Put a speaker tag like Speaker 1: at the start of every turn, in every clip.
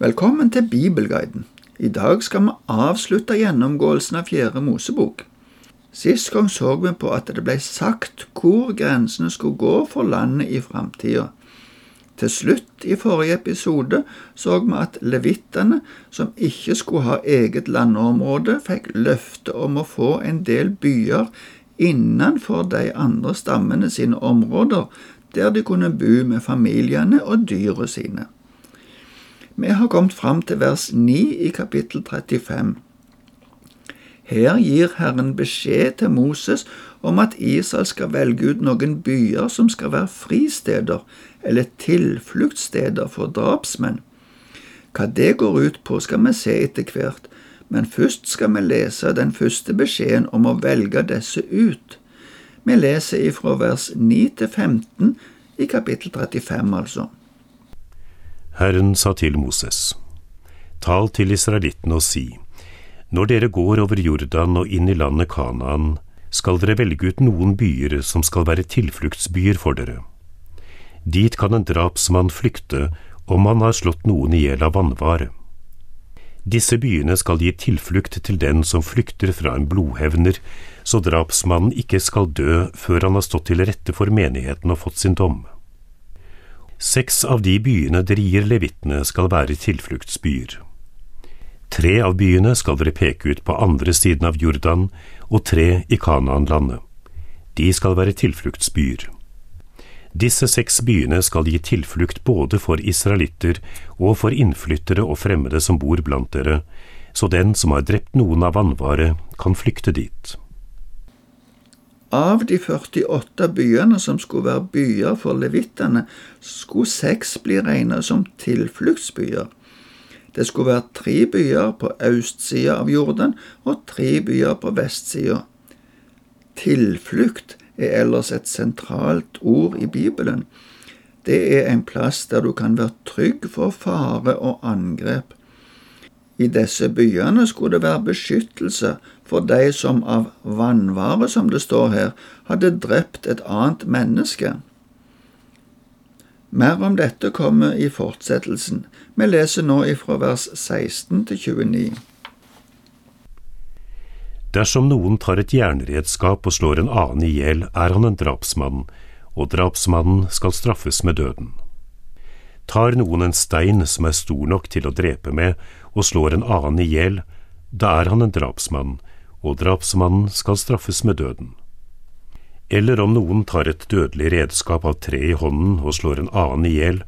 Speaker 1: Velkommen til Bibelguiden. I dag skal vi avslutte gjennomgåelsen av Fjerde Mosebok. Sist gang så vi på at det ble sagt hvor grensene skulle gå for landet i framtida. Til slutt i forrige episode så vi at levittene, som ikke skulle ha eget landområde, fikk løfte om å få en del byer innenfor de andre stammene sine områder, der de kunne bo med familiene og dyra sine. Vi har kommet fram til vers 9 i kapittel 35. Her gir Herren beskjed til Moses om at Israel skal velge ut noen byer som skal være fristeder eller tilfluktssteder for drapsmenn. Hva det går ut på, skal vi se etter hvert, men først skal vi lese den første beskjeden om å velge disse ut. Vi leser ifra vers 9 til 15 i kapittel 35, altså.
Speaker 2: Herren sa til Moses, Tal til israelittene og si, Når dere går over Jordan og inn i landet Kanaan, skal dere velge ut noen byer som skal være tilfluktsbyer for dere. Dit kan en drapsmann flykte om han har slått noen i hjel av vannvare. Disse byene skal gi tilflukt til den som flykter fra en blodhevner, så drapsmannen ikke skal dø før han har stått til rette for menigheten og fått sin dom. Seks av de byene dere gir levittene skal være tilfluktsbyer. Tre av byene skal dere peke ut på andre siden av Jordan, og tre i Kanaan-landet. De skal være tilfluktsbyer. Disse seks byene skal gi tilflukt både for israelitter og for innflyttere og fremmede som bor blant dere, så den som har drept noen av vannvare, kan flykte dit.
Speaker 1: Av de 48 byene som skulle være byer for levittene, skulle seks bli regnet som tilfluktsbyer. Det skulle være tre byer på østsida av Jordan og tre byer på vestsida. Tilflukt er ellers et sentralt ord i Bibelen. Det er en plass der du kan være trygg for fare og angrep. I disse byene skulle det være beskyttelse for de som av vannvare, som det står her, hadde drept et annet menneske. Mer om dette kommer i fortsettelsen. Vi leser nå ifra vers 16 til 29.
Speaker 2: Dersom noen tar et jernredskap og slår en annen i hjel, er han en drapsmann, og drapsmannen skal straffes med døden. Tar noen en stein som er stor nok til å drepe med, og slår en annen i hjel, da er han en drapsmann, og drapsmannen skal straffes med døden. Eller om noen tar et dødelig redskap av tre i hånden og slår en annen i hjel,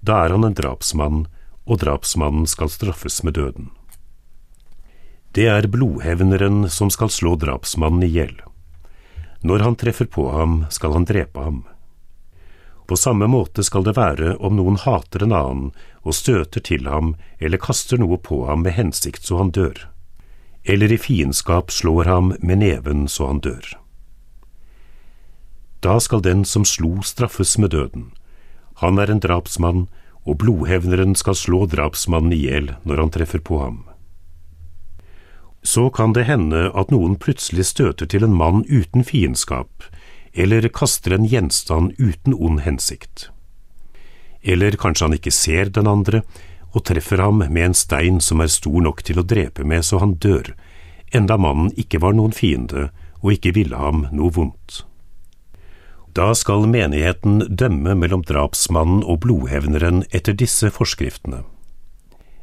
Speaker 2: da er han en drapsmann, og drapsmannen skal straffes med døden. Det er blodhevneren som skal slå drapsmannen i hjel. Når han treffer på ham, skal han drepe ham. På samme måte skal det være om noen hater en annen og støter til ham eller kaster noe på ham med hensikt så han dør, eller i fiendskap slår ham med neven så han dør. Da skal den som slo straffes med døden. Han er en drapsmann, og blodhevneren skal slå drapsmannen i hjel når han treffer på ham. Så kan det hende at noen plutselig støter til en mann uten fiendskap, eller kaster en gjenstand uten ond hensikt. Eller kanskje han ikke ser den andre, og treffer ham med en stein som er stor nok til å drepe med så han dør, enda mannen ikke var noen fiende og ikke ville ham noe vondt. Da skal menigheten dømme mellom drapsmannen og blodhevneren etter disse forskriftene.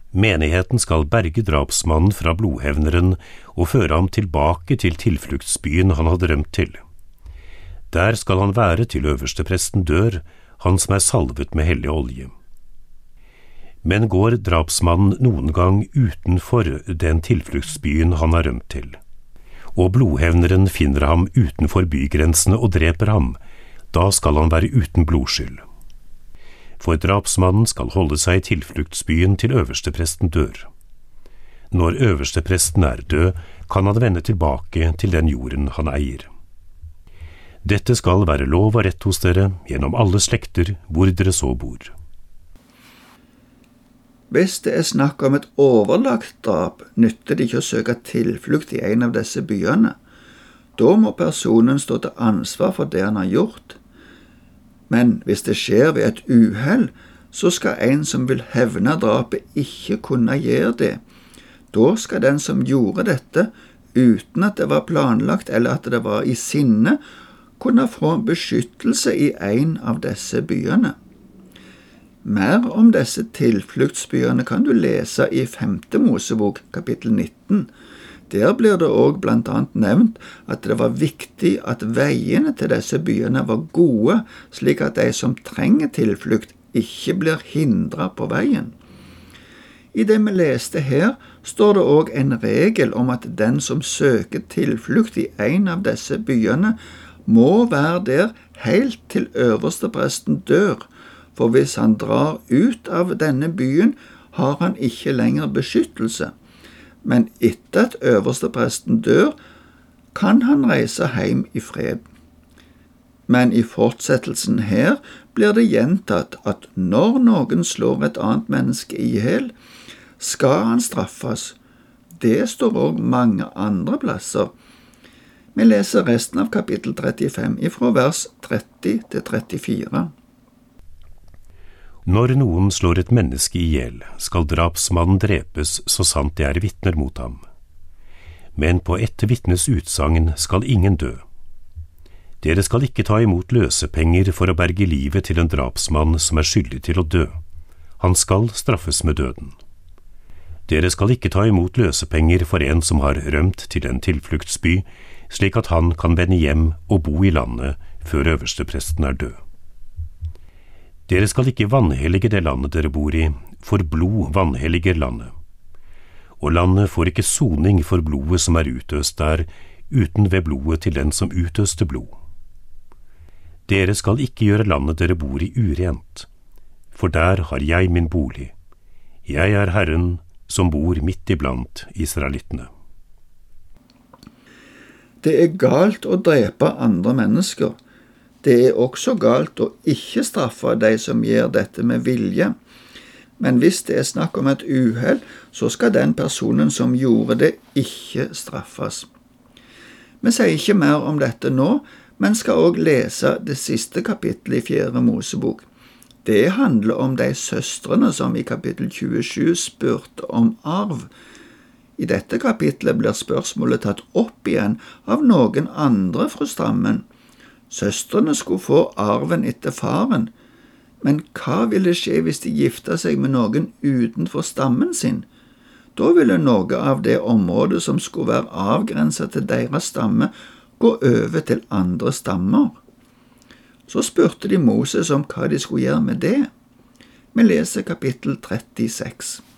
Speaker 2: Menigheten skal berge drapsmannen fra blodhevneren og føre ham tilbake til tilfluktsbyen han hadde rømt til. Der skal han være til øverstepresten dør, han som er salvet med hellig olje. Men går drapsmannen noen gang utenfor den tilfluktsbyen han har rømt til, og blodhevneren finner ham utenfor bygrensene og dreper ham, da skal han være uten blodskyld. For drapsmannen skal holde seg i tilfluktsbyen til øverstepresten dør. Når øverstepresten er død, kan han vende tilbake til den jorden han eier. Dette skal være lov og rett hos dere gjennom alle slekter hvor dere så bor.
Speaker 1: Hvis det er snakk om et overlagt drap, nytter det ikke å søke tilflukt i en av disse byene. Da må personen stå til ansvar for det han har gjort. Men hvis det skjer ved et uhell, så skal en som vil hevne drapet, ikke kunne gjøre det. Da skal den som gjorde dette, uten at det var planlagt eller at det var i sinne, kunne få beskyttelse i en av disse byene. Mer om disse tilfluktsbyene kan du lese i Femte Mosebok kapittel 19. Der blir det òg annet nevnt at det var viktig at veiene til disse byene var gode, slik at de som trenger tilflukt, ikke blir hindra på veien. I det vi leste her, står det òg en regel om at den som søker tilflukt i en av disse byene, må være der helt til øverstepresten dør, for hvis han drar ut av denne byen, har han ikke lenger beskyttelse men etter at øverstepresten dør, kan han reise hjem i fred. Men i fortsettelsen her blir det gjentatt at når noen slår et annet menneske i hjel, skal han straffes. Det står òg mange andre plasser. Vi leser resten av kapittel 35 ifra vers 30 til 34.
Speaker 2: Når noen slår et menneske i hjel, skal drapsmannen drepes så sant det er vitner mot ham. Men på ett vitnes utsagn skal ingen dø. Dere skal ikke ta imot løsepenger for å berge livet til en drapsmann som er skyldig til å dø. Han skal straffes med døden. Dere skal ikke ta imot løsepenger for en som har rømt til en tilfluktsby, slik at han kan vende hjem og bo i landet før øverstepresten er død. Dere skal ikke vanhellige det landet dere bor i, for blod vanhelliger landet. Og landet får ikke soning for blodet som er utøst der, uten ved blodet til den som utøste blod. Dere skal ikke gjøre landet dere bor i urent, for der har jeg min bolig. Jeg er Herren som bor midt iblant israelittene.
Speaker 1: Det er galt å drepe andre mennesker det er også galt å ikke straffe de som gjør dette med vilje. Men hvis det er snakk om et uhell, så skal den personen som gjorde det, ikke straffes. Vi sier ikke mer om dette nå, men skal òg lese det siste kapittelet i Fjerde Mosebok. Det handler om de søstrene som i kapittel 27 spurte om arv. I dette kapittelet blir spørsmålet tatt opp igjen av noen andre fra stammen. Søstrene skulle få arven etter faren, men hva ville skje hvis de gifta seg med noen utenfor stammen sin? Da ville noe av det området som skulle være avgrenset til deres stamme, gå over til andre stammer. Så spurte de Moses om hva de skulle gjøre med det. Vi leser kapittel 36.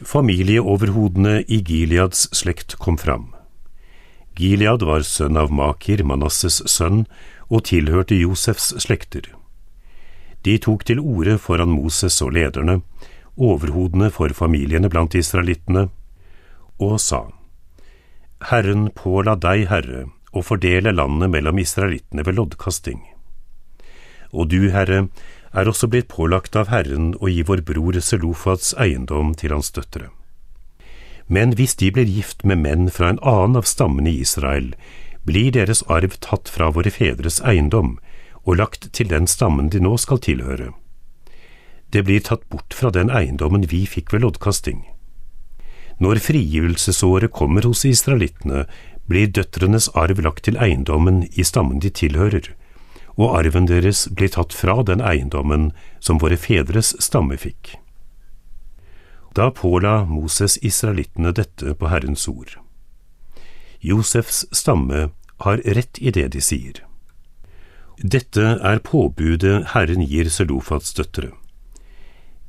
Speaker 2: Familieoverhodene i Gileads slekt kom fram. Gilead var sønn av Makir, Manasses sønn, og tilhørte Josefs slekter. De tok til orde foran Moses og lederne, overhodene for familiene blant israelittene, og sa, Herren påla deg, Herre, å fordele landet mellom israelittene ved loddkasting. Og du, Herre, er også blitt pålagt av Herren å gi vår bror Selofats eiendom til hans døtre. Men hvis de blir gift med menn fra en annen av stammene i Israel, blir deres arv tatt fra våre fedres eiendom og lagt til den stammen de nå skal tilhøre. Det blir tatt bort fra den eiendommen vi fikk ved loddkasting. Når frigivelsesåret kommer hos israelittene, blir døtrenes arv lagt til eiendommen i stammen de tilhører, og arven deres blir tatt fra den eiendommen som våre fedres stamme fikk. Da påla Moses israelittene dette på Herrens ord. Josefs stamme har rett i det de sier. Dette er påbudet Herren gir Selofats døtre.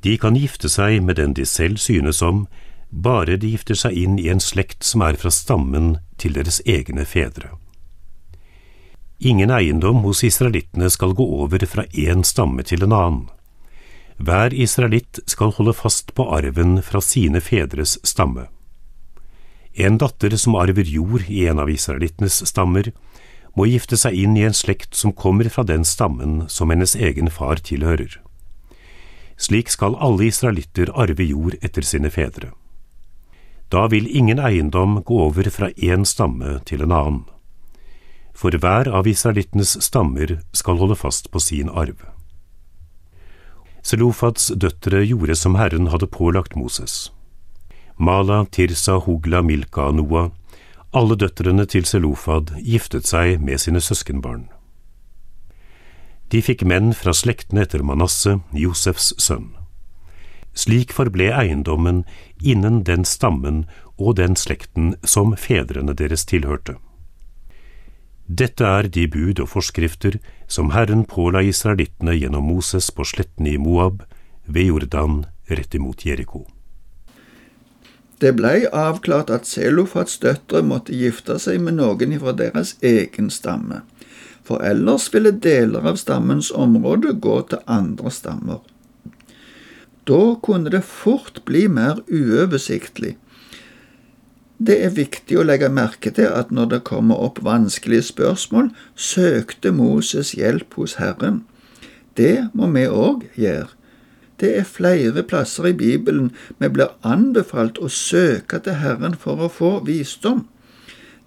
Speaker 2: De kan gifte seg med den de selv synes om, bare de gifter seg inn i en slekt som er fra stammen til deres egne fedre. Ingen eiendom hos israelittene skal gå over fra én stamme til en annen. Hver israelitt skal holde fast på arven fra sine fedres stamme. En datter som arver jord i en av israelittenes stammer, må gifte seg inn i en slekt som kommer fra den stammen som hennes egen far tilhører. Slik skal alle israelitter arve jord etter sine fedre. Da vil ingen eiendom gå over fra én stamme til en annen. For hver av israelittenes stammer skal holde fast på sin arv. Selofats døtre gjorde som Herren hadde pålagt Moses. Mala, Tirsa, Hogla, Milka og Noah, alle døtrene til Selofad, giftet seg med sine søskenbarn. De fikk menn fra slektene etter Manasseh, Josefs sønn. Slik forble eiendommen innen den stammen og den slekten som fedrene deres tilhørte. Dette er de bud og forskrifter som Herren påla israelittene gjennom Moses på sletten i Moab, ved Jordan, rett imot Jeriko.
Speaker 1: Det blei avklart at Selofats døtre måtte gifte seg med noen fra deres egen stamme, for ellers ville deler av stammens område gå til andre stammer. Da kunne det fort bli mer uoversiktlig, det er viktig å legge merke til at når det kommer opp vanskelige spørsmål, søkte Moses hjelp hos Herren. Det må vi òg gjøre. Det er flere plasser i Bibelen vi blir anbefalt å søke til Herren for å få visdom.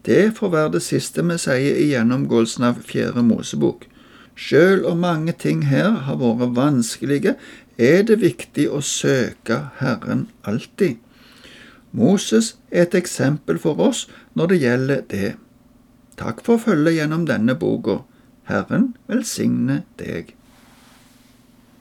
Speaker 1: Det får være det siste vi sier i gjennomgåelsen av Fjerde Mosebok. Sjøl om mange ting her har vært vanskelige, er det viktig å søke Herren alltid. Moses er et eksempel for oss når det gjelder det. Takk for følget gjennom denne boka. Herren velsigne deg.